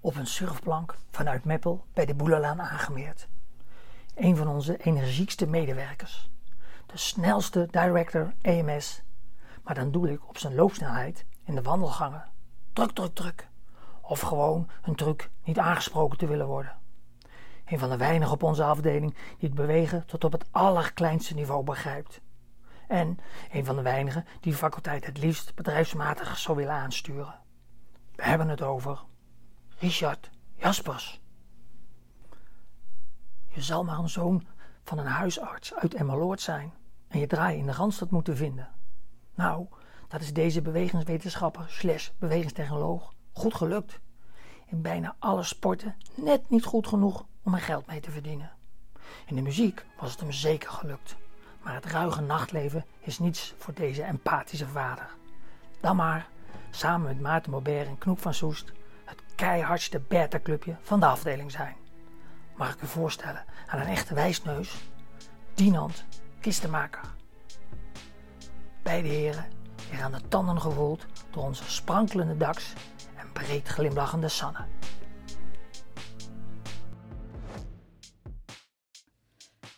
op een surfplank vanuit Meppel bij de Boelelaan aangemeerd. Een van onze energiekste medewerkers. De snelste director EMS. Maar dan doe ik op zijn loopsnelheid in de wandelgangen. Druk, druk, druk. Of gewoon een truc niet aangesproken te willen worden. Een van de weinigen op onze afdeling die het bewegen tot op het allerkleinste niveau begrijpt. En een van de weinigen die de faculteit het liefst bedrijfsmatig zou willen aansturen. We hebben het over Richard Jaspers. Je zal maar een zoon van een huisarts uit Emmeloord zijn en je draai in de Randstad moeten vinden. Nou, dat is deze bewegingswetenschapper slash bewegingstechnoloog goed gelukt. In bijna alle sporten net niet goed genoeg om er geld mee te verdienen. In de muziek was het hem zeker gelukt. Maar het ruige nachtleven is niets voor deze empathische vader. Dan maar, samen met Maarten Maubert en Knoep van Soest, keihardste beta-clubje van de afdeling zijn. Mag ik u voorstellen aan een echte wijsneus? Dinant Kistenmaker. Beide heren weer aan de tanden gewoeld door onze sprankelende Dax en breed glimlachende Sanne.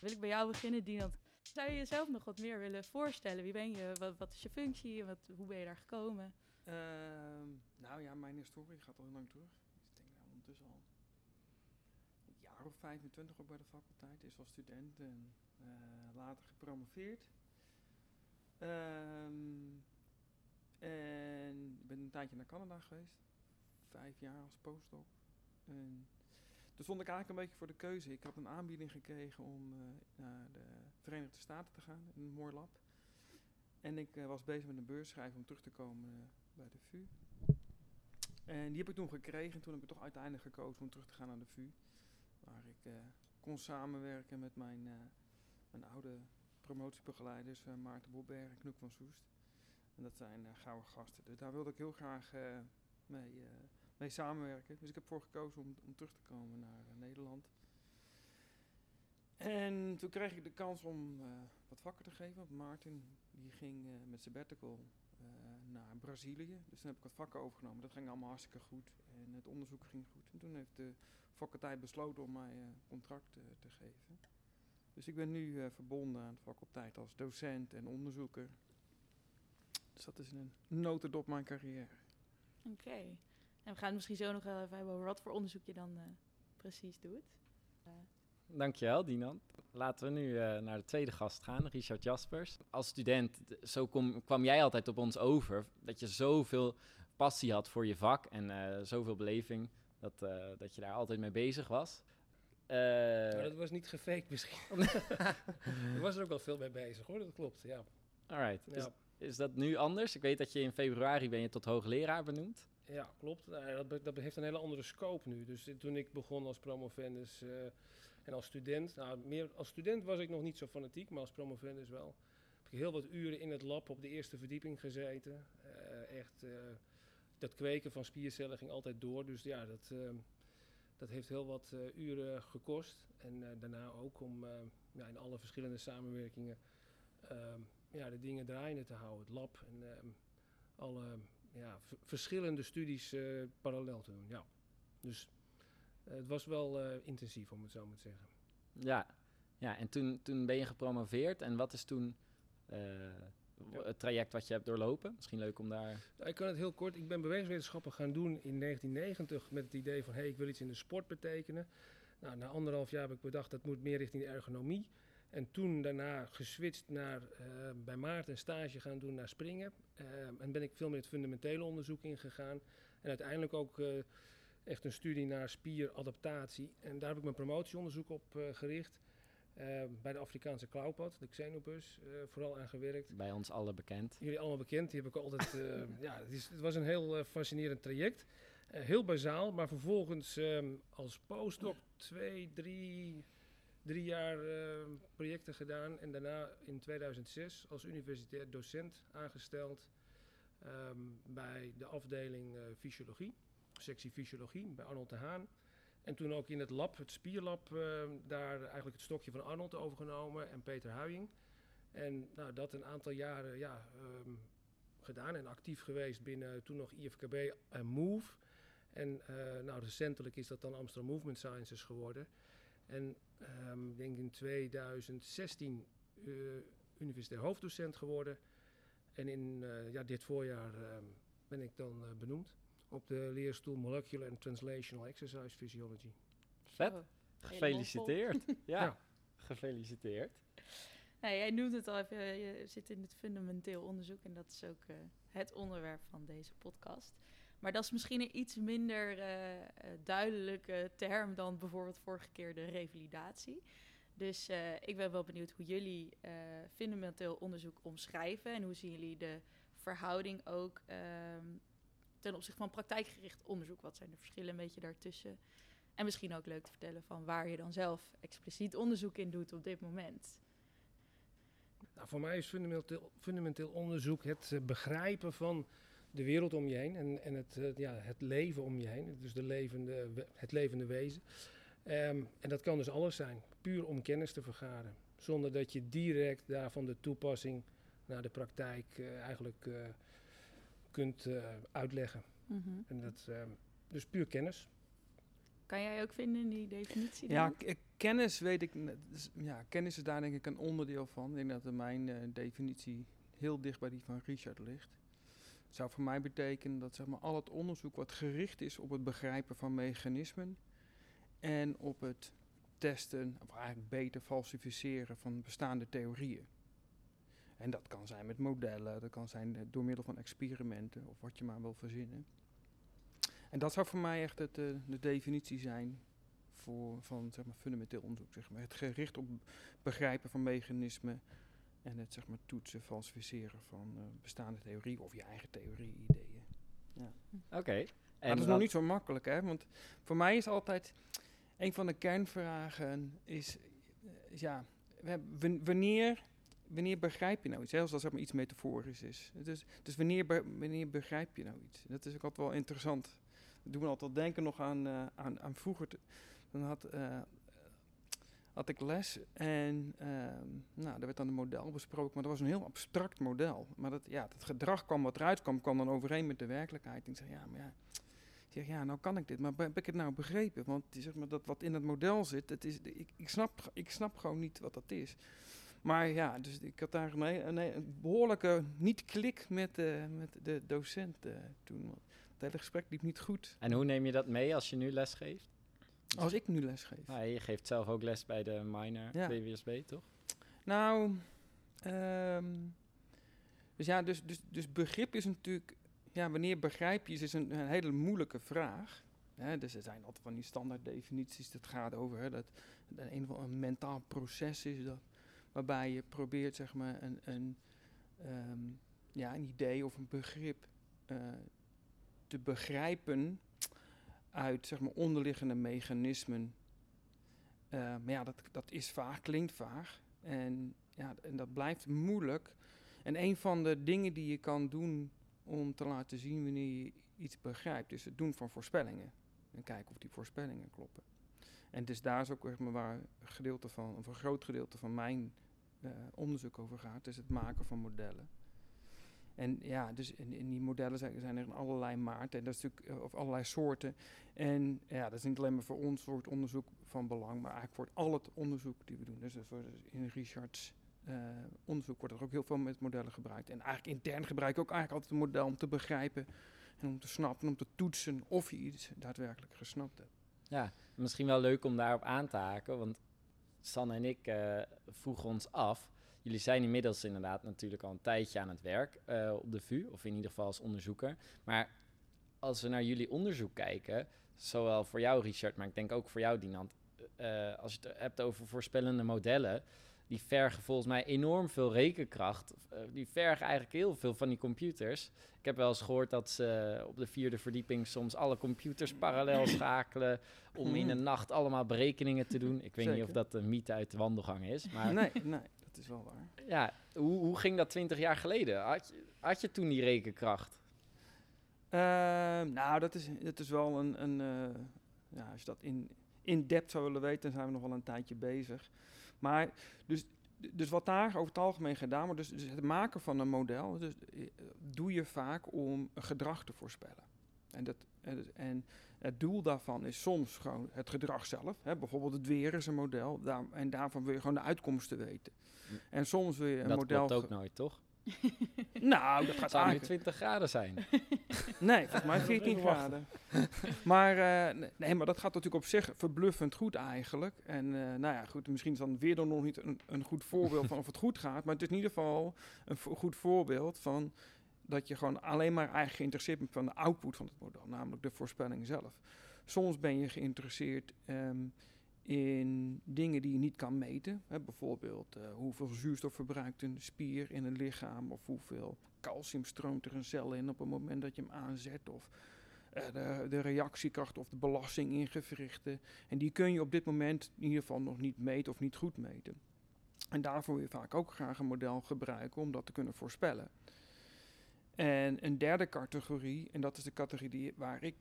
Wil ik bij jou beginnen, Dinant? Zou je jezelf nog wat meer willen voorstellen? Wie ben je? Wat, wat is je functie? Wat, hoe ben je daar gekomen? Ehm, nou ja, mijn historie gaat al heel lang terug. Ik denk nou ondertussen al een jaar of 25 ook bij de faculteit. Eerst als student en eh, later gepromoveerd. Ehm, en ik ben een tijdje naar Canada geweest. Vijf jaar als postdoc. En toen stond ik eigenlijk een beetje voor de keuze. Ik had een aanbieding gekregen om eh, naar de Verenigde Staten te gaan, in een mooi lab. En ik eh, was bezig met een beursschrijven om terug te komen bij de VU. En die heb ik toen gekregen. En toen heb ik toch uiteindelijk gekozen om terug te gaan naar de VU. Waar ik kon samenwerken met mijn, mijn oude promotiebegeleiders Maarten Bobberg en Knoek van Soest. En dat zijn gouden gasten. Dus daar wilde ik heel graag mee mee samenwerken. Dus ik heb voor gekozen om, om terug te komen naar Nederland. En toen kreeg ik de kans om wat vakken te geven. Want Maarten die ging met sabbatical naar Brazilië. Dus toen heb ik wat vakken overgenomen. Dat ging allemaal hartstikke goed. En het onderzoek ging goed. En toen heeft de faculteit besloten om mij contract te geven. Dus ik ben nu verbonden aan de faculteit als docent en onderzoeker. Dus dat is een notendop mijn carrière. Oké. En we gaan misschien zo nog even hebben over wat voor onderzoek je dan precies doet. Dankjewel, Dinan. Laten we nu uh, naar de tweede gast gaan, Richard Jaspers. Als student, zo kom, kwam jij altijd op ons over dat je zoveel passie had voor je vak en zoveel beleving, dat, dat je daar altijd mee bezig was. Nou, dat was niet gefaked misschien. ik was er ook wel veel mee bezig hoor, dat klopt, ja. Alright, ja. Is, is dat nu anders? Ik weet dat je in februari ben je tot hoogleraar benoemd. Ja, klopt. Nou, dat, dat, heeft een hele andere scope nu. Dus toen ik begon als promovendus uh, en als student, nou, meer als student was ik nog niet zo fanatiek, maar als promovendus wel. Heb ik heel wat uren in het lab op de eerste verdieping gezeten. Uh, echt, uh, dat kweken van spiercellen ging altijd door. Dus ja, dat, dat heeft heel wat uren gekost. En daarna ook om ja, in alle verschillende samenwerkingen ja, de dingen draaiende te houden. Het lab en alle ja, verschillende studies parallel te doen. Ja. Dus het was wel uh, intensief, om het zo maar te zeggen. Ja, ja en toen, toen ben je gepromoveerd. En wat is toen het traject wat je hebt doorlopen? Misschien leuk om daar... Nou, ik kan het heel kort. Ik ben bewegingswetenschappen gaan doen in 1990 met het idee van... hé, hey, ik wil iets in de sport betekenen. Nou, na anderhalf jaar heb ik bedacht dat moet meer richting de ergonomie. En toen daarna geswitcht naar uh, bij Maarten een stage gaan doen naar springen. Uh, en ben ik veel meer het fundamentele onderzoek ingegaan. En uiteindelijk ook uh, echt een studie naar spieradaptatie. En daar heb ik mijn promotieonderzoek op gericht. bij de Afrikaanse klauwpad, de Xenopus, vooral aan gewerkt. Bij ons alle bekend. Jullie allemaal bekend, die heb ik altijd... ja, het, is, het, was een heel fascinerend traject. heel bazaal, maar vervolgens um, als postdoc twee, drie drie jaar projecten gedaan en daarna in 2006 als universitair docent aangesteld um, bij de afdeling fysiologie, sectie fysiologie bij Arnold de Haan. En toen ook in het lab, het spierlab, uh, daar eigenlijk het stokje van Arnold overgenomen en Peter Huying. En nou, dat een aantal jaren ja, um, gedaan en actief geweest binnen toen nog IFKB en MOVE. En uh, nou, recentelijk is dat dan Amsterdam Movement Sciences geworden. En um, ik denk in 2016 uh, universitair hoofddocent geworden. En in ja, dit voorjaar um, ben ik dan benoemd op de leerstoel Molecular and Translational Exercise Physiology. Vet. Gefeliciteerd. ja, ja, gefeliciteerd. Nou, jij noemt het al even, je zit in het fundamenteel onderzoek en dat is ook uh, het onderwerp van deze podcast. Maar dat is misschien een iets minder uh, duidelijke term dan bijvoorbeeld vorige keer de revalidatie. Dus uh, ik ben wel benieuwd hoe jullie fundamenteel onderzoek omschrijven en hoe zien jullie de verhouding ook ehm, ten opzichte van praktijkgericht onderzoek. Wat zijn de verschillen een beetje daartussen? En misschien ook leuk te vertellen van waar je dan zelf expliciet onderzoek in doet op dit moment. Nou, voor mij is fundamenteel, fundamenteel onderzoek het uh, begrijpen van de wereld om je heen en, en het, uh, ja, het leven om je heen. Dus de levende, het levende wezen. Um, en dat kan dus alles zijn, puur om kennis te vergaren. Zonder dat je direct daarvan de toepassing naar de praktijk uh, eigenlijk kunt uitleggen. Mm -hmm. en dat, um, dus puur kennis. Kan jij ook vinden in die definitie? Ja, kennis weet ik. Dus, ja, kennis is daar denk ik een onderdeel van. Ik denk dat mijn uh, definitie heel dicht bij die van Richard ligt. Het zou voor mij betekenen dat zeg maar, al het onderzoek wat gericht is op het begrijpen van mechanismen en op het testen, of eigenlijk beter falsificeren van bestaande theorieën. En dat kan zijn met modellen, dat kan zijn eh, door middel van experimenten of wat je maar wil verzinnen. En dat zou voor mij echt het, uh, de definitie zijn voor, van zeg maar, fundamenteel onderzoek. Zeg maar. Het gericht op begrijpen van mechanismen en het zeg maar, toetsen, falsificeren van uh, bestaande theorie of je eigen theorie, ideeën. Ja. Oké. Okay. Dat is nog niet zo makkelijk, hè? Want voor mij is altijd een van de kernvragen is, is ja, wanneer, wanneer begrijp je nou iets? Zelfs als dat maar iets metaforisch is. Dus, dus wanneer, wanneer begrijp je nou iets? Dat is ook altijd wel interessant doen we altijd denken nog aan, uh, aan, aan vroeger. dan had, uh, had ik les en uh, nou, daar werd dan een model besproken, maar dat was een heel abstract model. Maar dat, ja, dat gedrag kwam wat eruit kwam, kwam dan overeen met de werkelijkheid. En ik zeg, ja, maar ja, ik zeg, ja, nou kan ik dit, maar heb ik het nou begrepen? Want zeg maar, dat wat in het model zit, het is, ik, ik, snap, ik snap gewoon niet wat dat is. Maar ja, dus ik had daar een, een behoorlijke niet-klik met, uh, met de docent uh, toen hele gesprek liep niet goed. En hoe neem je dat mee als je nu les geeft? Als ik nu les geef? Ah, je geeft zelf ook les bij de minor ja. BWSB, toch? Nou, um, dus ja, dus, dus, dus begrip is natuurlijk... Ja, wanneer begrijp je is een, een hele moeilijke vraag. Dus er zijn altijd van die standaard definities. Dat gaat over hè, dat een, een, een mentaal proces is dat, waarbij je probeert zeg maar een, een, um, ja, een idee of een begrip uh, te begrijpen uit zeg maar, onderliggende mechanismen. Uh, maar ja, dat, dat is vaag, klinkt vaag. En, ja, en dat blijft moeilijk. En een van de dingen die je kan doen om te laten zien wanneer je iets begrijpt, is het doen van voorspellingen. En kijken of die voorspellingen kloppen. En dus daar is ook zeg maar, waar een gedeelte van, of een groot gedeelte van mijn uh, onderzoek over gaat, is het maken van modellen. En ja, dus in, in die modellen zijn, er allerlei maarten en dat is natuurlijk, eh, of allerlei soorten. En ja, dat is niet alleen maar voor ons soort onderzoek van belang, maar eigenlijk voor al het onderzoek die we doen. Dus, dus in Richards onderzoek wordt er ook heel veel met modellen gebruikt. En eigenlijk intern gebruik ik ook eigenlijk altijd een model om te begrijpen en om te snappen, om te toetsen of je iets daadwerkelijk gesnapt hebt. Ja, misschien wel leuk om daarop aan te haken, want San en ik uh, vroegen ons af Jullie zijn inmiddels inderdaad natuurlijk al een tijdje aan het werk uh, op de VU, of in ieder geval als onderzoeker. Maar als we naar jullie onderzoek kijken, zowel voor jou Richard, maar ik denk ook voor jou Dinant, uh, als je het hebt over voorspellende modellen, die vergen volgens mij enorm veel rekenkracht. Uh, die vergen eigenlijk heel veel van die computers. Ik heb wel eens gehoord dat ze op de vierde verdieping soms alle computers parallel schakelen om in een nacht allemaal berekeningen te doen. Ik weet Zeker. niet of dat een mythe uit de wandelgang is. Maar nee, nee is wel waar. Ja, hoe, hoe ging dat twintig jaar geleden? Had je, had je toen die rekenkracht? Uh, nou, dat is, dat is wel een... een uh, ja, als je dat in, in depth zou willen weten, dan zijn we nog wel een tijdje bezig. Maar dus, dus wat daar over het algemeen gedaan wordt, dus, dus het maken van een model, dus, uh, doe je vaak om gedrag te voorspellen. En, dat, en, en het doel daarvan is soms gewoon het gedrag zelf. Hè? Bijvoorbeeld het weer is een model. Daar, en daarvan wil je gewoon de uitkomsten weten. Hm. En soms wil je een dat model... klopt ook nooit, toch? Nou, dat gaat Het zou nu eigenlijk... 20 graden zijn. Nee, volgens mij Nog 14 even wachten. graden. maar, eh, nee, maar dat gaat natuurlijk op zich verbluffend goed eigenlijk. En eh, nou ja, goed, misschien is dan weer dan nog niet een, een goed voorbeeld van of het goed gaat. Maar het is in ieder geval een vo- goed voorbeeld van dat je gewoon alleen maar eigenlijk geïnteresseerd bent van de output van het model, namelijk de voorspelling zelf. Soms ben je geïnteresseerd ehm, in dingen die je niet kan meten. Bijvoorbeeld eh, hoeveel zuurstof verbruikt een spier in een lichaam of hoeveel calcium stroomt er een cel in op het moment dat je hem aanzet. Of eh, de, de reactiekracht of de belasting in gewrichten. En die kun je op dit moment in ieder geval nog niet meten of niet goed meten. En daarvoor wil je vaak ook graag een model gebruiken om dat te kunnen voorspellen. En een derde categorie, en dat is de categorie waar ik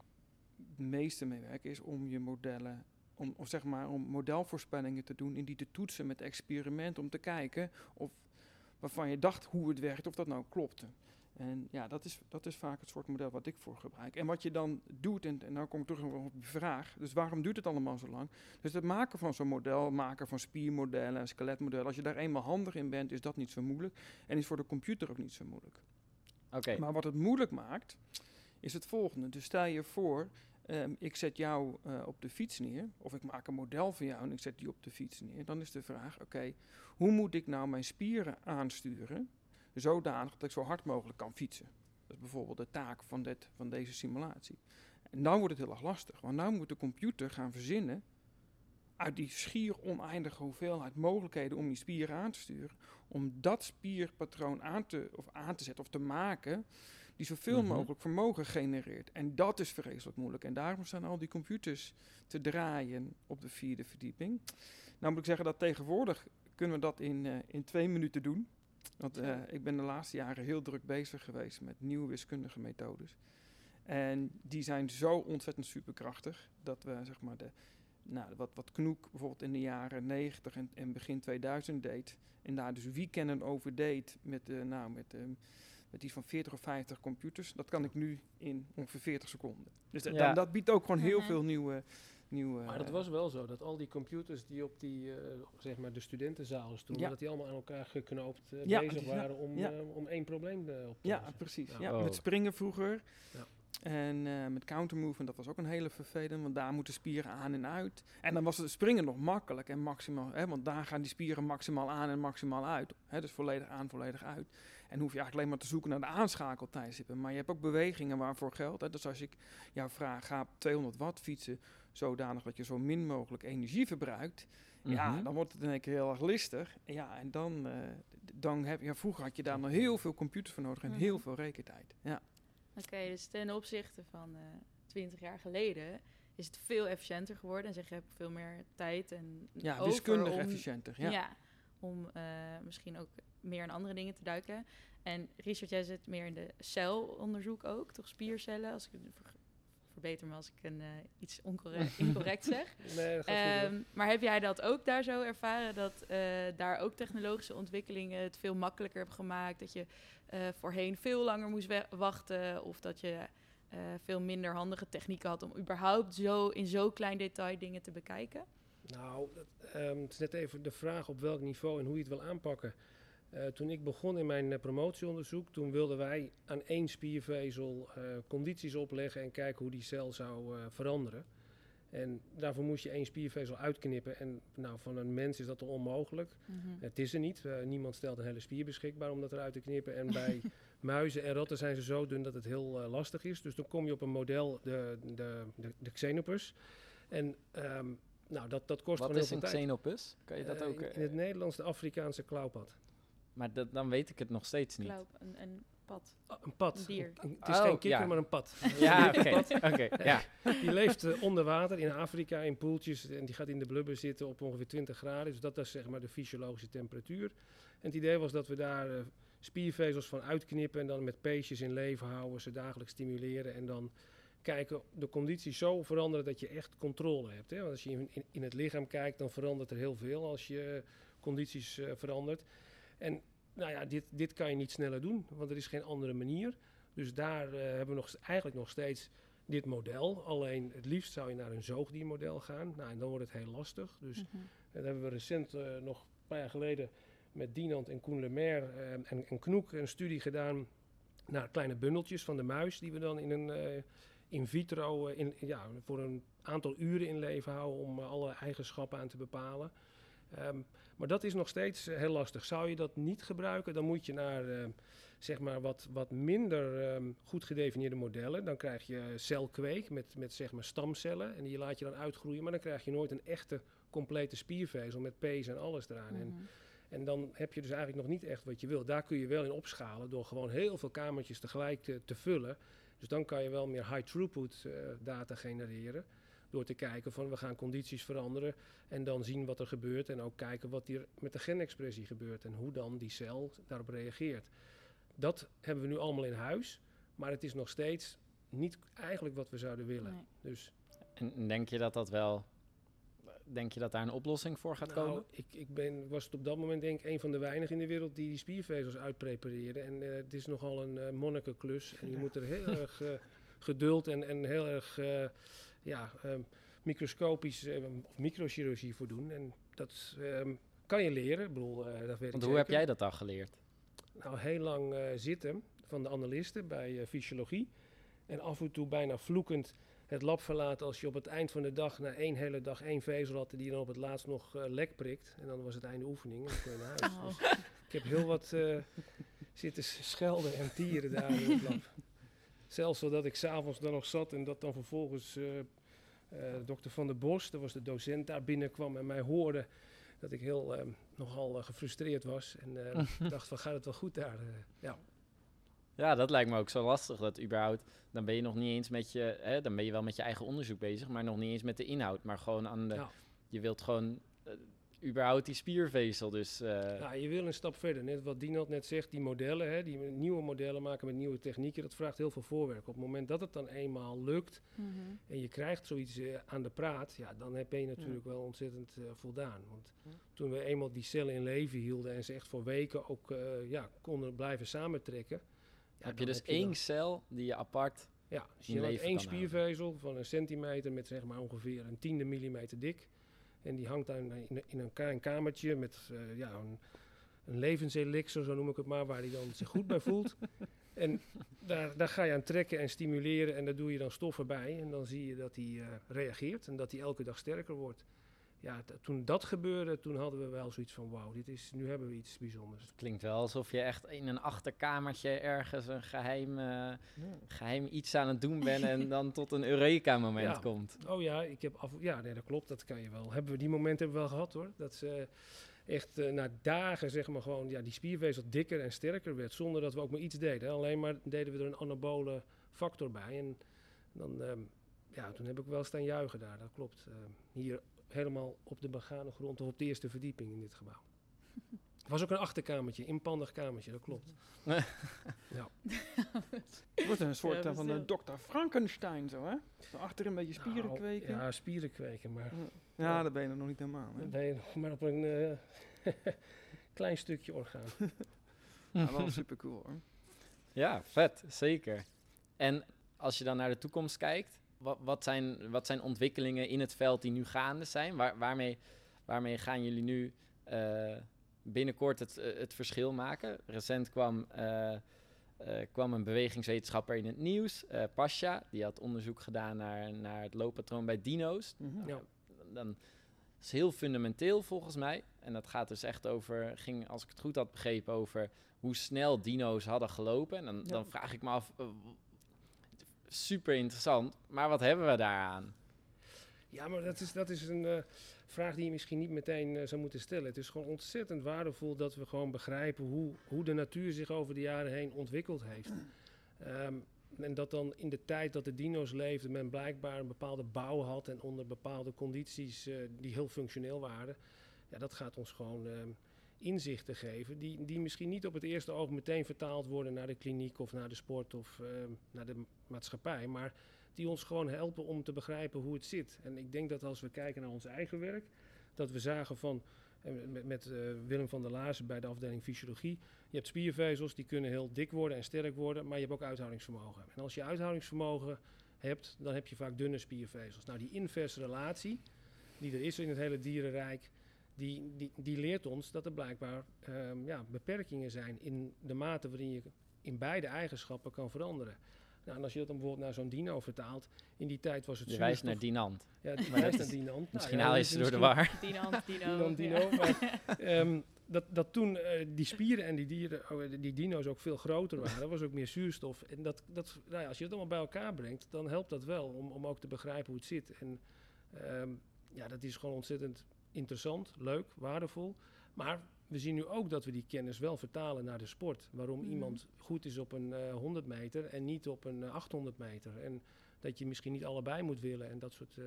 het meeste mee werk, is om je modellen, om, of zeg maar om modelvoorspellingen te doen en die te toetsen met experimenten om te kijken of waarvan je dacht hoe het werkt, of dat nou klopte. En ja, dat is, dat is vaak het soort model wat ik voor gebruik. En wat je dan doet, en, en nou kom ik terug op de vraag, dus waarom duurt het allemaal zo lang? Dus het maken van zo'n model, maken van spiermodellen en skeletmodellen, als je daar eenmaal handig in bent, is dat niet zo moeilijk. En is voor de computer ook niet zo moeilijk. Oké, Maar wat het moeilijk maakt, is het volgende. Dus stel je voor, ehm, ik zet jou eh, op de fiets neer, of ik maak een model van jou en ik zet die op de fiets neer. Dan is de vraag, oké, hoe moet ik nou mijn spieren aansturen, zodanig dat ik zo hard mogelijk kan fietsen? Dat is bijvoorbeeld de taak van, van deze simulatie. En dan wordt het heel erg lastig, want nu moet de computer gaan verzinnen uit die schier oneindige hoeveelheid mogelijkheden om die spieren aan te sturen, om dat spierpatroon aan te, of aan te zetten of te maken, die zoveel Mhm. mogelijk vermogen genereert. En dat is vreselijk moeilijk. En daarom staan al die computers te draaien op de vierde verdieping. Nou moet ik zeggen dat tegenwoordig kunnen we dat in, eh, in twee minuten doen. Want eh, ik ben de laatste jaren heel druk bezig geweest met nieuwe wiskundige methodes. En die zijn zo ontzettend superkrachtig dat we zeg maar de, nou, wat, wat Knoek bijvoorbeeld in de jaren 90 en, en begin 2000 deed. En daar dus weekenden over deed met, eh, nou, met, met iets van 40 of 50 computers. Dat kan ik nu in ongeveer 40 seconden. Dus dat, Ja. dan- dat biedt ook gewoon heel Mhm. veel nieuwe... nieuwe Maar dat was wel zo, dat al die computers die op die, eh, zeg maar de studentenzalen stonden, Ja. dat die allemaal aan elkaar geknoopt eh, Ja, bezig ja, waren om, ja. eh, om één probleem op te Ja, lossen. precies. Ja. Ja. Oh. Met springen vroeger. Ja. En eh, met countermovement, dat was ook een hele vervelend, want daar moeten spieren aan en uit. En dan was het springen nog makkelijk en maximaal, hè, want daar gaan die spieren maximaal aan en maximaal uit. Hè, dus volledig aan, volledig uit. En hoef je eigenlijk alleen maar te zoeken naar de aanschakeltijdstippen. Maar je hebt ook bewegingen waarvoor geldt. Hè. Dus als ik jou vraag, ga op 200 watt fietsen, zodanig dat je zo min mogelijk energie verbruikt. Ja, Mhm. dan wordt het in één keer heel erg listig. Ja, en dan, eh, dan heb je, vroeger had je daar nog heel veel computers voor nodig en heel Mhm. veel rekentijd. Ja. Oké, dus ten opzichte van eh 20 jaar geleden is het veel efficiënter geworden. En zeg je hebt veel meer tijd en Ja, over wiskundig om, efficiënter. Ja. Ja. om eh, misschien ook meer in andere dingen te duiken. En Richard, jij zit meer in de celonderzoek ook, toch spiercellen? Als ik me als ik een, eh, iets oncorrect, incorrect zeg. Nee, dat gaat goed. hoor. Ehm, maar heb jij dat ook daar zo ervaren? Dat eh, daar ook technologische ontwikkelingen het veel makkelijker hebben gemaakt? Dat je eh, voorheen veel langer moest wachten? Of dat je veel minder handige technieken had om überhaupt zo in zo klein detail dingen te bekijken? Nou, dat, ehm, het is net even de vraag op welk niveau en hoe je het wil aanpakken. Eh, toen ik begon in mijn eh, promotieonderzoek, toen wilden wij aan één spiervezel eh, condities opleggen en kijken hoe die cel zou eh, veranderen. En daarvoor moest je één spiervezel uitknippen. En nou, van een mens is dat al onmogelijk. Het is er niet. Niemand stelt een hele spier beschikbaar om dat eruit te knippen. En bij muizen en ratten zijn ze zo dun dat het heel eh, lastig is. Dus dan kom je op een model, de, de, de, de Xenopus. En ehm, nou, dat, dat kost Wat gewoon is heel een veel tijd. Xenopus? Kan je dat ook... in, in het Nederlands de Afrikaanse klauwpad. Maar dat, dan weet ik het nog steeds niet. Klauw, een, een pad. Ah, een pad. Een dier. Een- het is Oh, geen kikker, ja. maar een pad. Ja, oké. oké, ja. Die leeft eh, onder water in Afrika in poeltjes en die gaat in de blubber zitten op ongeveer 20 graden. Dus dat is zeg maar de fysiologische temperatuur. En het idee was dat we daar eh, spiervezels van uitknippen en dan met peesjes in leven houden, ze dagelijks stimuleren en dan kijken de condities zo veranderen dat je echt controle hebt. Hè? Want als je in, in, in het lichaam kijkt, dan verandert er heel veel als je condities eh, verandert. En nou ja, dit, dit kan je niet sneller doen, want er is geen andere manier. Dus daar eh, hebben we nog, eigenlijk nog steeds dit model. Alleen het liefst zou je naar een zoogdiermodel gaan. Nou, en dan wordt het heel lastig. Dus Mhm. dat hebben we recent eh, nog een paar jaar geleden met Dinant en Koen Lemaire eh, en, en Knoek een studie gedaan naar kleine bundeltjes van de muis die we dan in een eh, in vitro in, ja, voor een aantal uren in leven houden om alle eigenschappen aan te bepalen. Ehm, maar dat is nog steeds eh, heel lastig. Zou je dat niet gebruiken, dan moet je naar eh, zeg maar wat, wat minder ehm, goed gedefinieerde modellen. Dan krijg je celkweek met, met zeg maar stamcellen en die laat je dan uitgroeien. Maar dan krijg je nooit een echte complete spiervezel met pees en alles eraan. En, Mhm. en dan heb je dus eigenlijk nog niet echt wat je wil. Daar kun je wel in opschalen door gewoon heel veel kamertjes tegelijk te, te vullen. Dus dan kan je wel meer high throughput eh, data genereren. Door te kijken van we gaan condities veranderen en dan zien wat er gebeurt. En ook kijken wat hier met de genexpressie gebeurt en hoe dan die cel daarop reageert. Dat hebben we nu allemaal in huis, maar het is nog steeds niet eigenlijk wat we zouden willen. Nee. Dus En en denk je dat dat wel... Denk je dat daar een oplossing voor gaat Nou, komen? ik, ik ben, was het op dat moment denk ik een van de weinigen in de wereld die die spiervezels uitprepareren. En eh, het is nogal een eh monnikenklus. En je moet er heel erg eh, geduld en, en heel erg eh, ja, eh, microscopisch eh, of microchirurgie voor doen. En dat ehm, kan je leren. Ik bedoel, eh, dat weet Want ik hoe heb jij dat dan geleerd? Nou, heel lang eh, zitten van de analisten bij eh, fysiologie. En af en toe bijna vloekend het lab verlaten als je op het eind van de dag na één hele dag één vezel had die dan op het laatst nog lek prikt. En dan was het einde oefening en dan kon je naar huis. Oh. Dus ik heb heel wat eh, zitten schelden en tieren daar in het lab. Zelfs zodat ik s'avonds dan nog zat en dat dan vervolgens eh eh, dokter Van der Bos, dat was de docent, daar binnenkwam en mij hoorde dat ik heel eh, nogal eh, gefrustreerd was. En eh, dacht van gaat het wel goed daar? Eh, ja. Ja, dat lijkt me ook zo lastig. Dat überhaupt, dan ben je nog niet eens met je, hè, dan ben je wel met je eigen onderzoek bezig, maar nog niet eens met de inhoud. Maar gewoon aan de, Ja. je wilt gewoon überhaupt die spiervezel. Dus eh, Ja, je wil een stap verder. Net wat Dinald net zegt, die modellen, hè, die nieuwe modellen maken met nieuwe technieken, dat vraagt heel veel voorwerk. Op het moment dat het dan eenmaal lukt Mhm. en je krijgt zoiets eh, aan de praat, ja, dan heb je natuurlijk wel ontzettend eh, voldaan. Want Ja. toen we eenmaal die cellen in leven hielden en ze echt voor weken ook eh, ja, konden blijven samentrekken. ja, heb je dus één cel die je apart... Ja, dus je hebt één houden. spiervezel van een centimeter met zeg maar ongeveer een tiende millimeter dik. En die hangt dan in, in een klein kamertje met eh, ja, een, een levenselixer, zo noem ik het maar, waar hij dan zich goed bij voelt. En daar, daar ga je aan trekken en stimuleren en daar doe je dan stoffen bij. En dan zie je dat hij eh, reageert en dat hij elke dag sterker wordt. Ja, toen dat gebeurde, toen hadden we wel zoiets van wauw, dit is, nu hebben we iets bijzonders. Het klinkt wel alsof je echt in een achterkamertje ergens een geheim, eh, geheim iets aan het doen bent en dan tot een Eureka-moment Ja. komt. Oh ja, ik heb af, ja, nee, dat klopt, dat kan je wel. Hebben we die momenten hebben we wel gehad hoor. Dat ze echt eh, na dagen zeg maar gewoon ja, die spiervezel dikker en sterker werd zonder dat we ook maar iets deden. Alleen maar deden we er een anabole factor bij. En dan, ehm, ja, toen heb ik wel staan juichen daar, dat klopt. Ehm, hier helemaal op de begane grond of op de eerste verdieping in dit gebouw. Er was ook een achterkamertje, inpandig kamertje, dat klopt. Het wordt een soort Ja, eh, dat van de dokter Frankenstein zo, hè? Zo achter een beetje spieren Nou, kweken. Ja, Ja, spieren kweken, maar ja daar ben je nog niet helemaal, hè? dan ben je nog maar op een eh, klein stukje orgaan. Ja, wel super cool, hoor. Ja, vet, zeker. En als je dan naar de toekomst kijkt, wat, wat, zijn, wat zijn ontwikkelingen in het veld die nu gaande zijn? Waar, waarmee, waarmee gaan jullie nu eh, binnenkort het, eh, het verschil maken? Recent kwam, eh, eh, kwam een bewegingswetenschapper in het nieuws, eh Pasha, die had onderzoek gedaan naar, naar het looppatroon bij dino's. Mhm. Ja. Dan is het heel fundamenteel volgens mij. En dat gaat dus echt over, ging als ik het goed had begrepen, over hoe snel dino's hadden gelopen. En dan, Ja. dan vraag ik me af, super interessant, maar wat hebben we daaraan? Ja, maar dat is, dat is een eh, vraag die je misschien niet meteen eh, zou moeten stellen. Het is gewoon ontzettend waardevol dat we gewoon begrijpen hoe, hoe de natuur zich over de jaren heen ontwikkeld heeft. Ehm, en dat dan in de tijd dat de dino's leefden, men blijkbaar een bepaalde bouw had en onder bepaalde condities eh, die heel functioneel waren. Ja, dat gaat ons gewoon ehm, inzichten geven, die, die misschien niet op het eerste oog meteen vertaald worden naar de kliniek of naar de sport of ehm, naar de maatschappij. Maar die ons gewoon helpen om te begrijpen hoe het zit. En ik denk dat als we kijken naar ons eigen werk, dat we zagen van, eh, met, eh, Willem van der Laarzen bij de afdeling fysiologie, je hebt spiervezels die kunnen heel dik worden en sterk worden, maar je hebt ook uithoudingsvermogen. En als je uithoudingsvermogen hebt, dan heb je vaak dunne spiervezels. Nou, die inverse relatie die er is in het hele dierenrijk, die, die, die leert ons dat er blijkbaar ehm, ja, beperkingen zijn in de mate waarin je in beide eigenschappen kan veranderen. Nou, en als je dat dan bijvoorbeeld naar zo'n dino vertaalt, in die tijd was het Je wijst naar Dinant. Ja, die Maar wijst dat naar Dinant. Misschien Nou ja, haal je dat ze is door de misschien- war. Dinant, Dino. Dino, ja. Dino, maar, ehm, dat, dat toen eh, die spieren en die dieren, oh, die dino's ook veel groter waren, was ook meer zuurstof. En dat, dat, nou ja, als je dat allemaal bij elkaar brengt, dan helpt dat wel om, om ook te begrijpen hoe het zit. En ehm, ja, dat is gewoon ontzettend interessant, leuk, waardevol. Maar we zien nu ook dat we die kennis wel vertalen naar de sport. Waarom Mhm. iemand goed is op een eh 100 meter en niet op een eh, 800 meter. En dat je misschien niet allebei moet willen en dat soort, eh,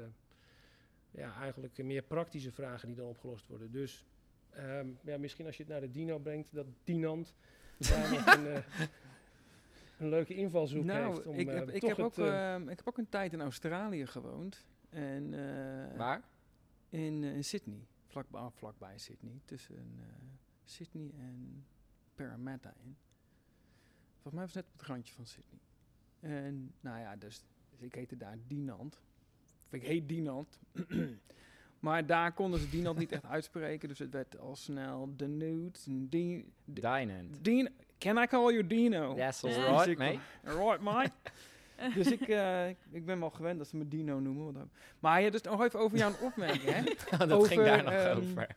ja, eigenlijk eh, meer praktische vragen die dan opgelost worden. Dus ehm, ja, misschien als je het naar de dino brengt, dat Dinant daar nog een, eh, een leuke invalshoek nou, heeft. Om, ik, eh, heb, ik, toch heb het, ook, eh, ehm, ik heb ook een tijd in Australië gewoond. En, eh, Waar? In, eh, in Sydney. Vlakbij, ah, vlakbij Sydney. Tussen eh, Sydney en Parramatta in. Volgens mij was het net op het randje van Sydney. En nou ja, dus, dus ik heette daar Dinant. Of ik heet Dinant. maar daar konden ze Dinant niet echt uitspreken. Dus het werd al snel de Nude. Di- Di- Dinant. Can I call you Dino? Alright, Dus ik- mate. Alright, mate. dus ik, eh, ik- ben wel gewend dat ze me Dino noemen. Maar ja, dus nog even over jouw opmerking, hè? dat Over, ging daar nog ehm, over.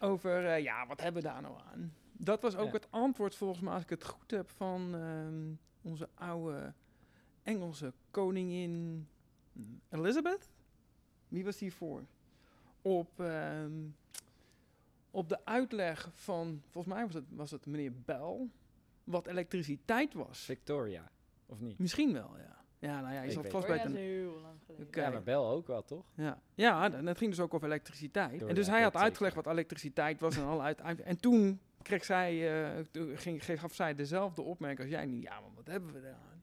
Over, eh, ja, wat hebben we daar nou aan? Dat was ook Ja. het antwoord, volgens mij, als ik het goed heb, van ehm, onze oude Engelse koningin hmm, Elizabeth. Wie was die voor? Op, ehm, op de uitleg van, volgens mij was het, was het meneer Bell, wat elektriciteit was. Victoria, of niet? Misschien wel, ja. Ja, nou ja, je weet vast bij ja, het dat is heel lang geleden. Oké. Ja, maar Bel ook wel, toch? Ja, ja dan, het ging dus ook over elektriciteit. Door en dus hij had uitgelegd wat elektriciteit was en alle uit, En toen kreeg zij, eh, toen ging, gaf zij dezelfde opmerking als jij nu. Ja, maar wat hebben we daaraan?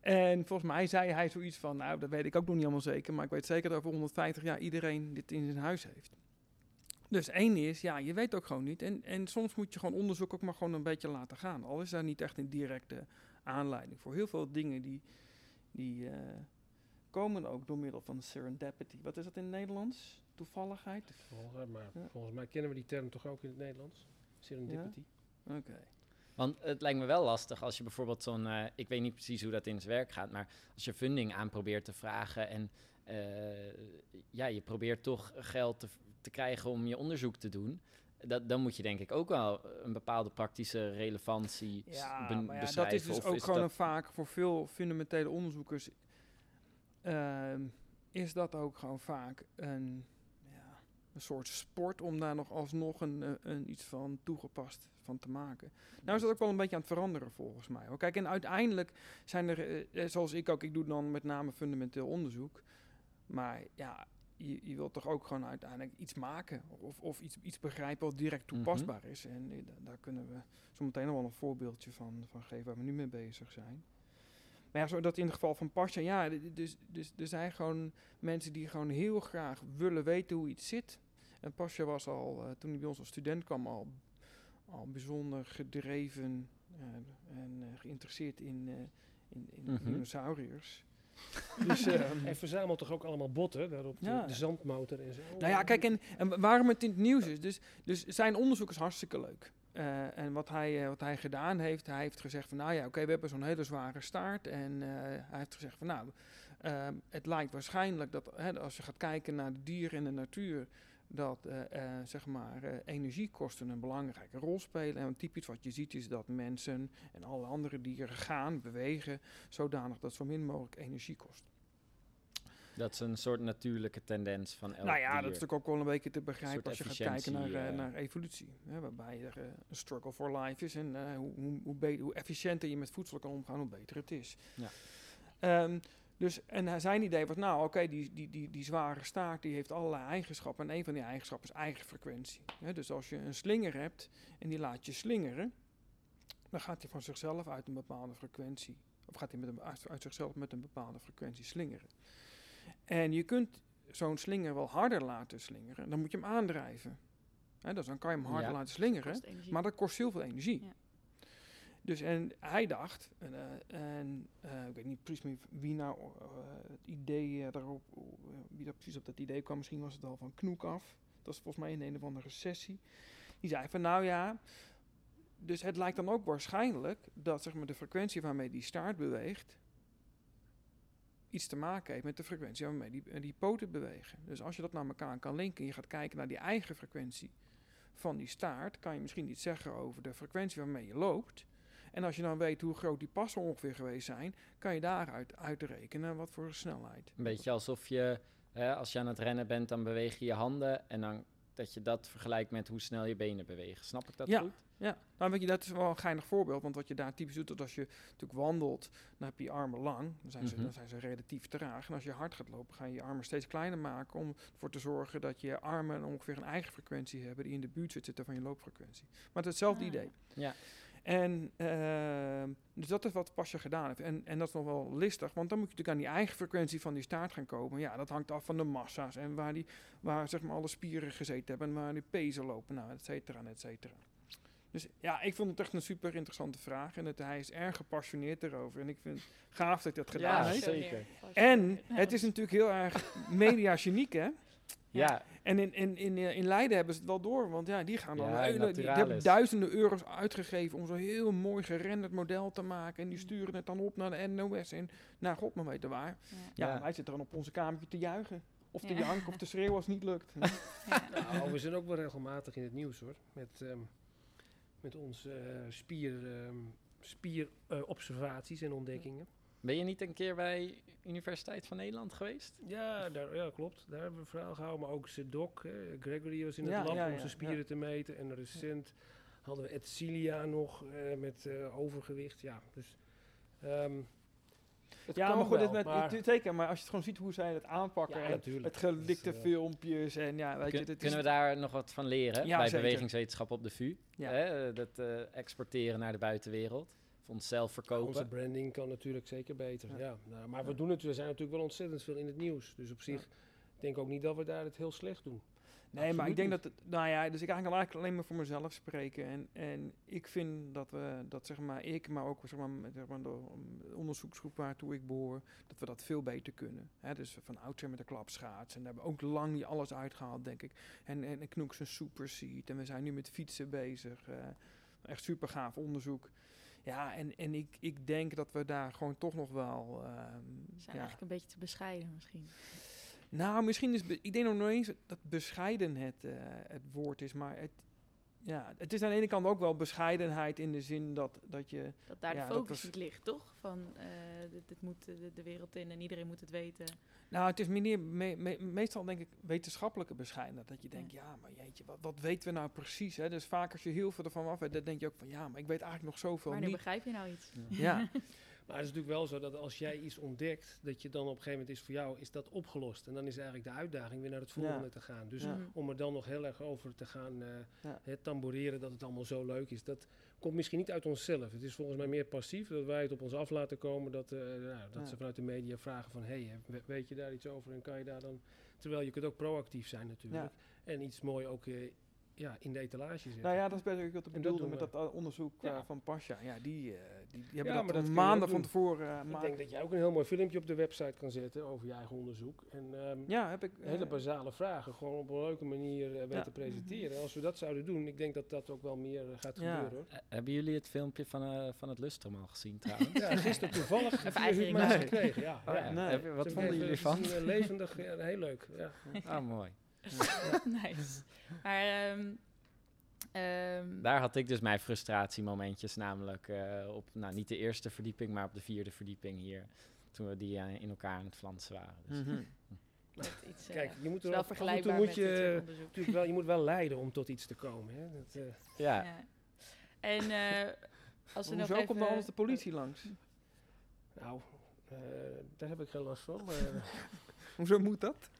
En volgens mij zei hij zoiets van, nou, dat weet ik ook nog niet allemaal zeker, maar ik weet zeker dat over 150 jaar iedereen dit in zijn huis heeft. Dus één is, ja, je weet ook gewoon niet. En, en soms moet je gewoon onderzoek ook maar gewoon een beetje laten gaan. Al is daar niet echt een directe aanleiding voor. Heel veel dingen die, die eh, komen ook door middel van serendipity. Wat is dat in het Nederlands? Toevalligheid? volgens, maar Ja. volgens mij kennen we die term toch ook in het Nederlands? Serendipity. Oké. Want het lijkt me wel lastig als je bijvoorbeeld zo'n... eh, ik weet niet precies hoe dat in zijn werk gaat, maar als je funding aan probeert te vragen en eh, ja, je probeert toch geld te, te krijgen om je onderzoek te doen, dat, dan moet je denk ik ook wel een bepaalde praktische relevantie Ja, maar ja, dat beschrijven. is dus ook is gewoon dat- vaak voor veel fundamentele onderzoekers. ehm, is dat ook gewoon vaak een, ja, een soort sport om daar nog alsnog een, eh, een iets van toegepast van te maken. Nou is dat ook wel een beetje aan het veranderen volgens mij. hoor. Kijk, en uiteindelijk zijn er, eh, eh, zoals ik ook, ik doe dan met name fundamenteel onderzoek. Maar ja, je, je wilt toch ook gewoon uiteindelijk iets maken of, of iets, iets begrijpen wat direct Mhm. toepasbaar is. En eh, da- daar kunnen we zo meteen nog wel een voorbeeldje van, van geven waar we nu mee bezig zijn. Maar ja, zo dat in het geval van Pasha, ja, dus, dus er zijn gewoon mensen die gewoon heel graag willen weten hoe iets zit. En Pasha was al, eh, toen hij bij ons als student kwam, al, al bijzonder gedreven eh, en geïnteresseerd in, in, in Mhm. dinosauriërs. dus, ehm, Hij verzamelt toch ook allemaal botten, daarop de, Ja. de zandmotor en zo. nou ja, kijk, en, en waarom het in het nieuws is. Dus, dus zijn onderzoek is hartstikke leuk. Eh, en wat hij, eh, wat hij gedaan heeft, hij heeft gezegd van, nou ja, oké, we hebben zo'n hele zware staart. En eh, hij heeft gezegd van, nou, ehm, het lijkt waarschijnlijk dat hè, als je gaat kijken naar de dieren in de natuur, dat eh, eh, zeg maar eh, energiekosten een belangrijke rol spelen. En typisch wat je ziet is dat mensen en alle andere dieren gaan, bewegen, zodanig dat zo min mogelijk energie kost. Dat is een soort natuurlijke tendens van elk Nou ja, dier. dat is natuurlijk ook wel een beetje te begrijpen als je gaat kijken naar, naar evolutie. Hè, waarbij er een struggle for life is. En hoe, hoe, hoe, hoe efficiënter je met voedsel kan omgaan, hoe beter het is. Ja. Ehm, dus, en hij- zijn idee was, nou oké, die, die, die, die zware staart die heeft allerlei eigenschappen. En een van die eigenschappen is eigen frequentie. Hè, dus als je een slinger hebt en die laat je slingeren, dan gaat hij van zichzelf uit een bepaalde frequentie. Of gaat hij met een, uit, uit zichzelf met een bepaalde frequentie slingeren. En je kunt zo'n slinger wel harder laten slingeren. Dan moet je hem aandrijven. Hè, dus dan kan je hem harder Ja. laten slingeren. Maar dat kost heel veel energie. Dus en hij dacht, en, eh, en eh, ik weet niet precies meer wie nou eh, het idee daarop, wie dat precies op dat idee kwam, misschien was het al van Knoek af. Dat is volgens mij in een of andere recessie. Die zei van nou ja, dus het lijkt dan ook waarschijnlijk dat zeg maar, de frequentie waarmee die staart beweegt, iets te maken heeft met de frequentie waarmee die, die poten bewegen. Dus als je dat naar elkaar kan linken en je gaat kijken naar die eigen frequentie van die staart, kan je misschien iets zeggen over de frequentie waarmee je loopt. En als je dan weet hoe groot die passen ongeveer geweest zijn, kan je daaruit uitrekenen wat voor snelheid. Een beetje alsof je, hè, als je aan het rennen bent, dan beweeg je je handen en dan dat je dat vergelijkt met hoe snel je benen bewegen. Snap ik dat Ja. goed? Ja, nou weet je, dat is wel een geinig voorbeeld. Want wat je daar typisch doet, dat als je natuurlijk wandelt, dan heb je je armen lang. Dan zijn, ze, Mhm. dan zijn ze relatief traag. En als je hard gaat lopen, ga je je armen steeds kleiner maken. Om ervoor te zorgen dat je armen ongeveer een eigen frequentie hebben. Die in de buurt zit zitten van je loopfrequentie. Maar het is hetzelfde Ah. idee. Ja. En ehm, dus dat is wat Pasja gedaan heeft. En, en dat is nog wel listig, want dan moet je natuurlijk aan die eigen frequentie van die staart gaan komen. Ja, dat hangt af van de massa's en waar, die, waar zeg maar alle spieren gezeten hebben en waar die pezen lopen, nou, et cetera, et cetera. Dus ja, ik vond het echt een super interessante vraag en het, hij is erg gepassioneerd erover. En ik vind het gaaf dat hij dat gedaan Ja, heeft. zeker. En het is natuurlijk heel erg media-geniek, hè? Ja, En in, in, in, eh, in Leiden hebben ze het wel door, want ja, die gaan dan Ja, hele- die, die hebben duizenden euro's uitgegeven om zo'n heel mooi gerenderd model te maken. En die sturen het dan op naar de NOS en naar god maar weten waar. Ja, Ja. wij zitten dan op onze kamertje te juichen. Of te Ja. janken of te schreeuwen als het niet lukt. Nou, we zijn ook wel regelmatig in het nieuws hoor. Met, ehm, met onze eh, spier, ehm, spierobservaties en ontdekkingen. Ben je niet een keer bij Universiteit van Nederland geweest? Ja, daar, ja, klopt. Daar hebben we een verhaal gehouden. Maar ook Sedok. Gregory was in het Ja, lab ja, om zijn spieren te meten. En recent hadden we Edcilia nog eh, met eh, overgewicht. Ja, dus... ehm, het ja, kan maar goed, wel, met, maar- zeker. Maar als je het gewoon ziet hoe zij het aanpakken. Ja, en het gelikte is, eh, filmpjes. En ja, weet je, het kunnen we daar nog wat van leren Ja, bij zeker. bewegingswetenschap op de VU? Ja. Hè, eh, dat exporteren naar de buitenwereld. Onszelf verkopen. Onze branding kan natuurlijk zeker beter. Ja. Ja. Nou, maar we, doen het, we zijn natuurlijk wel ontzettend veel in het nieuws. Dus op zich denk ik ook niet dat we daar het heel slecht doen. Nee, maar ik denk niet. dat, het, nou ja, dus ik kan eigenlijk alleen maar voor mezelf spreken. En, en ik vind dat we, dat zeg maar ik, maar ook zeg maar, met, zeg maar de onderzoeksgroep waartoe ik behoor, dat we dat veel beter kunnen. Hè, dus van oudsher met de klapschaats. En daar hebben we ook lang niet alles uitgehaald, denk ik. En, en, en Knoeks een superseat. En we zijn nu met fietsen bezig. eh, echt super gaaf onderzoek. Ja, en, en ik, ik denk dat we daar gewoon toch nog wel... We zijn ja, eigenlijk een beetje te bescheiden misschien. nou, misschien is... Ik denk nog niet eens dat bescheiden het, eh, het woord is, maar het... Ja, het is aan de ene kant ook wel bescheidenheid in de zin dat, dat je... Dat daar Ja, de focus niet ligt, toch? Van, eh, dit, dit moet de, de wereld in en iedereen moet het weten. Nou, het is meer, me- me- meestal denk ik wetenschappelijke bescheidenheid. Dat je denkt, ja, maar jeetje, wat, wat weten we nou precies? Hè? Dus vaak als je heel veel ervan af weet, dan denk je ook van... Ja, maar ik weet eigenlijk nog zoveel Wanneer niet. begrijp je nou iets? Ja, Maar het is natuurlijk wel zo dat als jij iets ontdekt, dat je dan op een gegeven moment is voor jou is dat opgelost. En dan is eigenlijk de uitdaging weer naar het volgende Ja. te gaan. Dus Ja. Om er dan nog heel erg over te gaan eh Ja. het tamboureren dat het allemaal zo leuk is, dat komt misschien niet uit onszelf. Het is volgens mij meer passief, dat wij het op ons af laten komen, dat, eh, nou, dat ze vanuit de media vragen van, hé, hey, we- weet je daar iets over en kan je daar dan... Terwijl je kunt ook proactief zijn natuurlijk. En iets mooi ook eh, ja, in de etalage zetten. nou ja, dat is best wat ik bedoelde met dat eh, onderzoek eh, Ja. van Pasja. Ja, die, eh, die, die hebben Ja, dat, dat maanden van tevoren uh, Ik denk dat jij ook een heel mooi filmpje op de website kan zetten over je eigen onderzoek. En ehm, Ja, heb ik... eh, hele basale vragen gewoon op een leuke manier eh, weten Ja. te presenteren. Als we dat zouden doen, ik denk dat dat ook wel meer eh, gaat Ja. gebeuren. Hoor. Eh, hebben jullie het filmpje van, eh, van het Lustrum al gezien trouwens? Ja, gisteren toevallig Huub Maas Nee. gekregen. Ja, Oh, ja. ja. nee. Heb je- wat vonden jullie het eh, levendig, ja, heel leuk. Ja. Ah, mooi. nice. Maar ehm, ehm, Daar had ik dus mijn frustratiemomentjes, namelijk eh, op, nou niet de eerste verdieping, maar op de vierde verdieping hier. Toen we die eh, in elkaar aan het flansen waren. Dus. Mhm. iets, eh, Kijk, je moet er wel vergelijkbaar moet je, wel, je moet wel leiden om tot iets te komen. Hè. Dat, eh, Ja, Ja. En eh, als we nog Hoezo even... komt dan anders de politie langs? nou, eh, daar heb ik geen last van. Maar, Hoezo moet dat?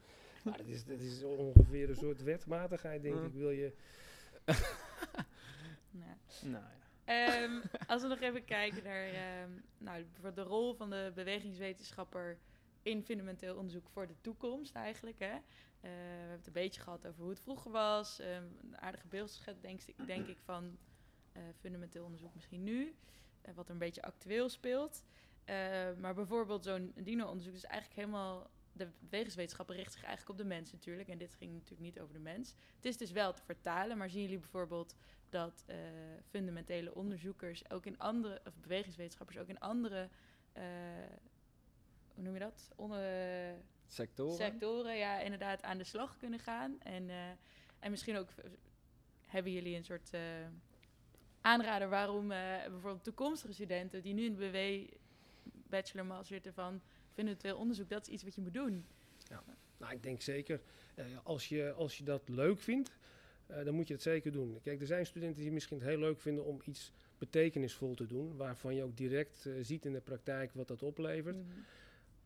maar dat, is, dat is ongeveer een soort wetmatigheid, denk Mm. ik. Wil je, Nou ja. Ehm, als we nog even kijken naar ehm, nou, de rol van de bewegingswetenschapper in fundamenteel onderzoek voor de toekomst eigenlijk. Hè? Eh, we hebben het een beetje gehad over hoe het vroeger was. ehm, een aardige beeldschet denk, ik- denk ik van eh, fundamenteel onderzoek misschien nu. eh, wat er een beetje actueel speelt. Maar bijvoorbeeld zo'n dino-onderzoek is eigenlijk helemaal... De bewegingswetenschappen richt zich eigenlijk op de mens natuurlijk. En dit ging natuurlijk niet over de mens. Het is dus wel te vertalen, maar zien jullie bijvoorbeeld dat eh, fundamentele onderzoekers ook in andere, of bewegingswetenschappers ook in andere, eh, hoe noem je dat? Onder, Sectoren? sectoren, ja, inderdaad aan de slag kunnen gaan. En, eh, en misschien ook hebben jullie een soort aanrader waarom bijvoorbeeld toekomstige studenten die nu in de BW bachelor master zitten van fundamenteel onderzoek, dat is iets wat je moet doen. Nou, ik denk zeker, eh, als, je, als je dat leuk vindt, eh, dan moet je het zeker doen. Kijk, er zijn studenten die misschien het heel leuk vinden om iets betekenisvol te doen, waarvan je ook direct eh, ziet in de praktijk wat dat oplevert. Mhm.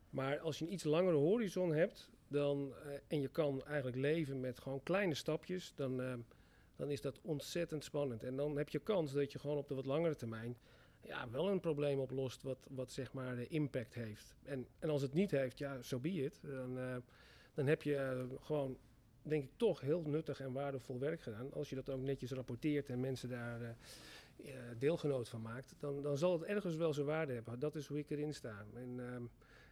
Maar als je een iets langere horizon hebt, dan, eh, en je kan eigenlijk leven met gewoon kleine stapjes, dan, eh, dan is dat ontzettend spannend. En dan heb je kans dat je gewoon op de wat langere termijn ja, wel een probleem oplost wat, wat zeg maar de impact heeft. En, en als het niet heeft, ja, zo so be it. Dan, eh, dan heb je eh, gewoon, denk ik, toch heel nuttig en waardevol werk gedaan. Als je dat ook netjes rapporteert en mensen daar eh, deelgenoot van maakt, dan, dan zal het ergens wel zijn waarde hebben. Dat is hoe ik erin sta. En, ehm,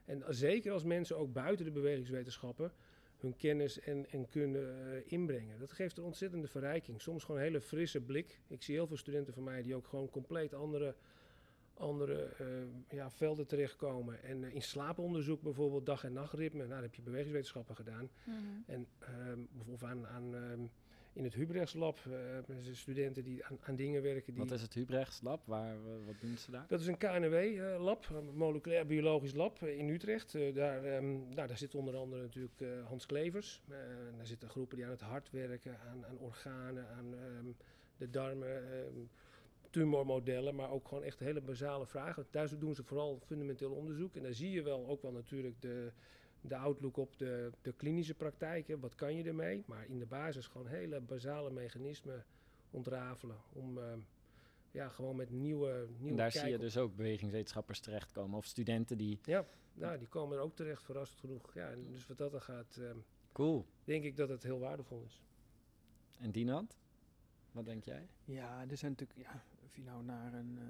en zeker als mensen ook buiten de bewegingswetenschappen hun kennis en, en kunnen inbrengen. Dat geeft een ontzettende verrijking. Soms gewoon een hele frisse blik. Ik zie heel veel studenten van mij die ook gewoon compleet andere, andere eh, ja, velden terechtkomen. En eh, in slaaponderzoek bijvoorbeeld, dag- en nachtritme. Nou, dan heb je bewegingswetenschappen gedaan. Mhm. En ehm, bijvoorbeeld aan, aan, ehm, in het Hubrechtslab uh, studenten die aan, aan dingen werken. Die Wat is het Hubrechtslab? Waar, eh, wat doen ze daar? dat is een KNW-lab, een moleculair biologisch lab eh, in Utrecht. Eh, daar, ehm, nou, daar zit onder andere natuurlijk eh, Hans Klevers. Eh, daar zitten groepen die aan het hart werken, aan, aan organen, aan ehm, de darmen, ehm, tumormodellen, maar ook gewoon echt hele basale vragen. Daar doen ze vooral fundamenteel onderzoek. En daar zie je wel ook wel natuurlijk de, de outlook op de, de klinische praktijken. Wat kan je ermee? Maar in de basis gewoon hele basale mechanismen ontrafelen om ehm, ja, gewoon met nieuwe, nieuwe En daar zie je op- dus ook bewegingswetenschappers terechtkomen. Of studenten die... Nou, die komen er ook terecht, verrassend genoeg. Ja, en dus wat dat dan gaat, ehm, Cool. denk ik dat het heel waardevol is. En Dinant? Wat denk jij? Ja, er zijn natuurlijk, ja, of je nou naar een eh,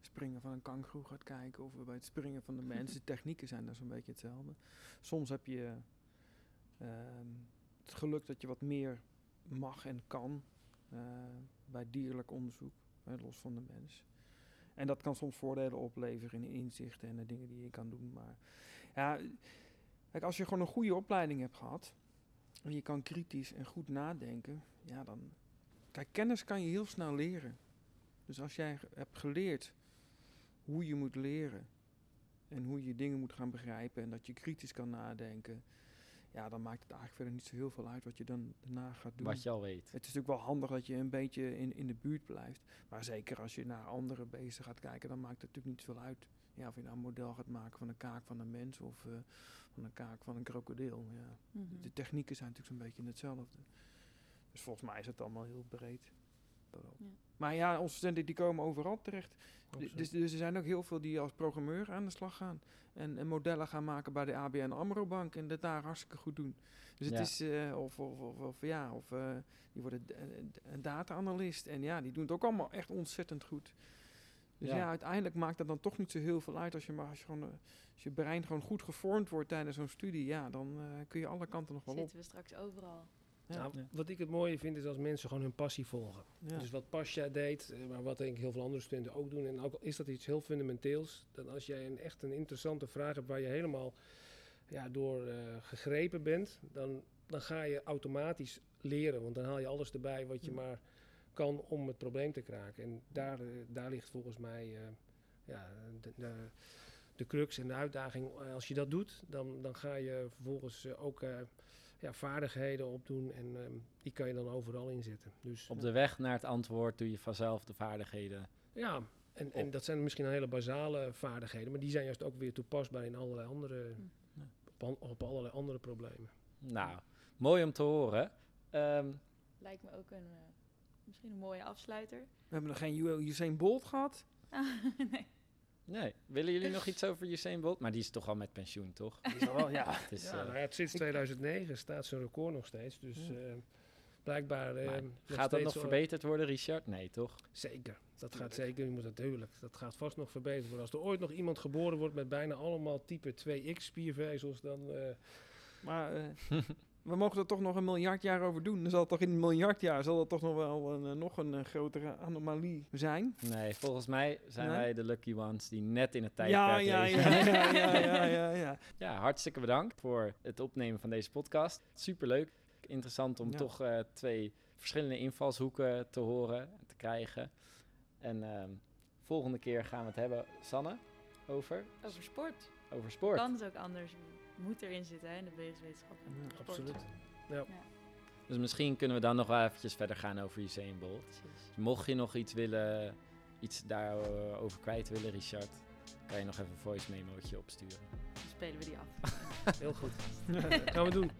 springen van een kangoeroe gaat kijken of bij het springen van de mens, de technieken zijn daar zo'n beetje hetzelfde. Soms heb je ehm, het geluk dat je wat meer mag en kan eh, bij dierlijk onderzoek, los van de mens. En dat kan soms voordelen opleveren in inzichten en de dingen die je kan doen. Maar ja, kijk, als je gewoon een goede opleiding hebt gehad en je kan kritisch en goed nadenken, ja, dan, Kijk, kennis kan je heel snel leren. Dus als jij hebt geleerd hoe je moet leren en hoe je dingen moet gaan begrijpen en dat je kritisch kan nadenken, ja, dan maakt het eigenlijk verder niet zo heel veel uit wat je dan daarna gaat doen. Wat je al weet. Het is natuurlijk wel handig dat je een beetje in, in de buurt blijft. Maar zeker als je naar andere beesten gaat kijken, dan maakt het natuurlijk niet zoveel uit. Ja, of je nou een model gaat maken van een kaak van een mens of eh, van een kaak van een krokodil. Ja. Mhm. De technieken zijn natuurlijk zo'n beetje hetzelfde. Dus volgens mij is het allemaal heel breed. Dat ook. Ja. Maar ja, onze studenten die komen overal terecht. D- Absoluut. Dus, dus er zijn ook heel veel die als programmeur aan de slag gaan. En, en modellen gaan maken bij de ABN AMRO Bank. En dat daar hartstikke goed doen. Dus het Ja. is, eh, of, of, of, of ja, of eh, die worden d- een data-analyst. En ja, die doen het ook allemaal echt ontzettend goed. Dus Ja. ja. uiteindelijk maakt het dan toch niet zo heel veel uit als je, maar als je, gewoon, eh, als je brein gewoon goed gevormd wordt tijdens zo'n studie. Ja, dan eh, kun je alle kanten nog wel op. Zitten we straks overal. Ja. Nou, Ja. Wat ik het mooie vind is als mensen gewoon hun passie volgen. Ja. Dus wat Pasja deed, eh, maar wat denk ik heel veel andere studenten ook doen. En ook al is dat iets heel fundamenteels, dan als jij een, echt een interessante vraag hebt waar je helemaal ja, door eh, gegrepen bent, dan, dan ga je automatisch leren. Want dan haal je alles erbij wat je maar kan om het probleem te kraken. En daar, eh, daar ligt volgens mij ja, de, de, de crux en de uitdaging. Als je dat doet, dan, dan ga je vervolgens ook ja, vaardigheden opdoen en ehm, die kan je dan overal inzetten. Dus Op de weg naar het antwoord doe je vanzelf de vaardigheden. ja, en, en dat zijn misschien hele basale vaardigheden, maar die zijn juist ook weer toepasbaar in allerlei andere, Ja. op, an- op allerlei andere problemen. Nou, mooi om te horen. Ehm, Lijkt me ook een, eh, misschien een mooie afsluiter. We hebben nog geen Usain Bolt gehad. nee. Nee, willen jullie nog iets over Usain Bolt? Maar die is toch al met pensioen, toch? Die is al wel, ja. Het is, ja, eh, ja, sinds 2009 staat zijn record nog steeds, dus Ja. eh, blijkbaar... eh, nog gaat dat nog verbeterd worden, Richard? Nee, toch? Zeker, dat gaat zeker. Je moet natuurlijk. Dat gaat vast nog verbeterd worden. Als er ooit nog iemand geboren wordt met bijna allemaal type 2x spiervezels, dan... eh, Maar eh, we mogen er toch nog een miljard jaar over doen. Dan zal het toch in een miljard jaar zal dat toch nog wel een, eh, nog een eh, grotere anomalie zijn. Nee, volgens mij zijn Nee? wij de lucky ones die net in het Ja, tijdperk ja, leven. ja, ja, ja, ja, ja, ja. Ja, hartstikke bedankt voor het opnemen van deze podcast. Superleuk. Interessant om Ja. toch eh, twee verschillende invalshoeken te horen en te krijgen. En ehm, volgende keer gaan we het hebben, Sanne, over, Over sport. over sport. Kan het ook anders. Moet erin zitten hè, in de bewegingswetenschappen. Ja, Sport. absoluut. Dus misschien kunnen we dan nog wel eventjes verder gaan over Usain Bolt. Dus mocht je nog iets willen, iets daarover over kwijt willen, Richard, kan je nog even een voice memootje opsturen. Dan spelen we die af. heel goed. gaan we doen.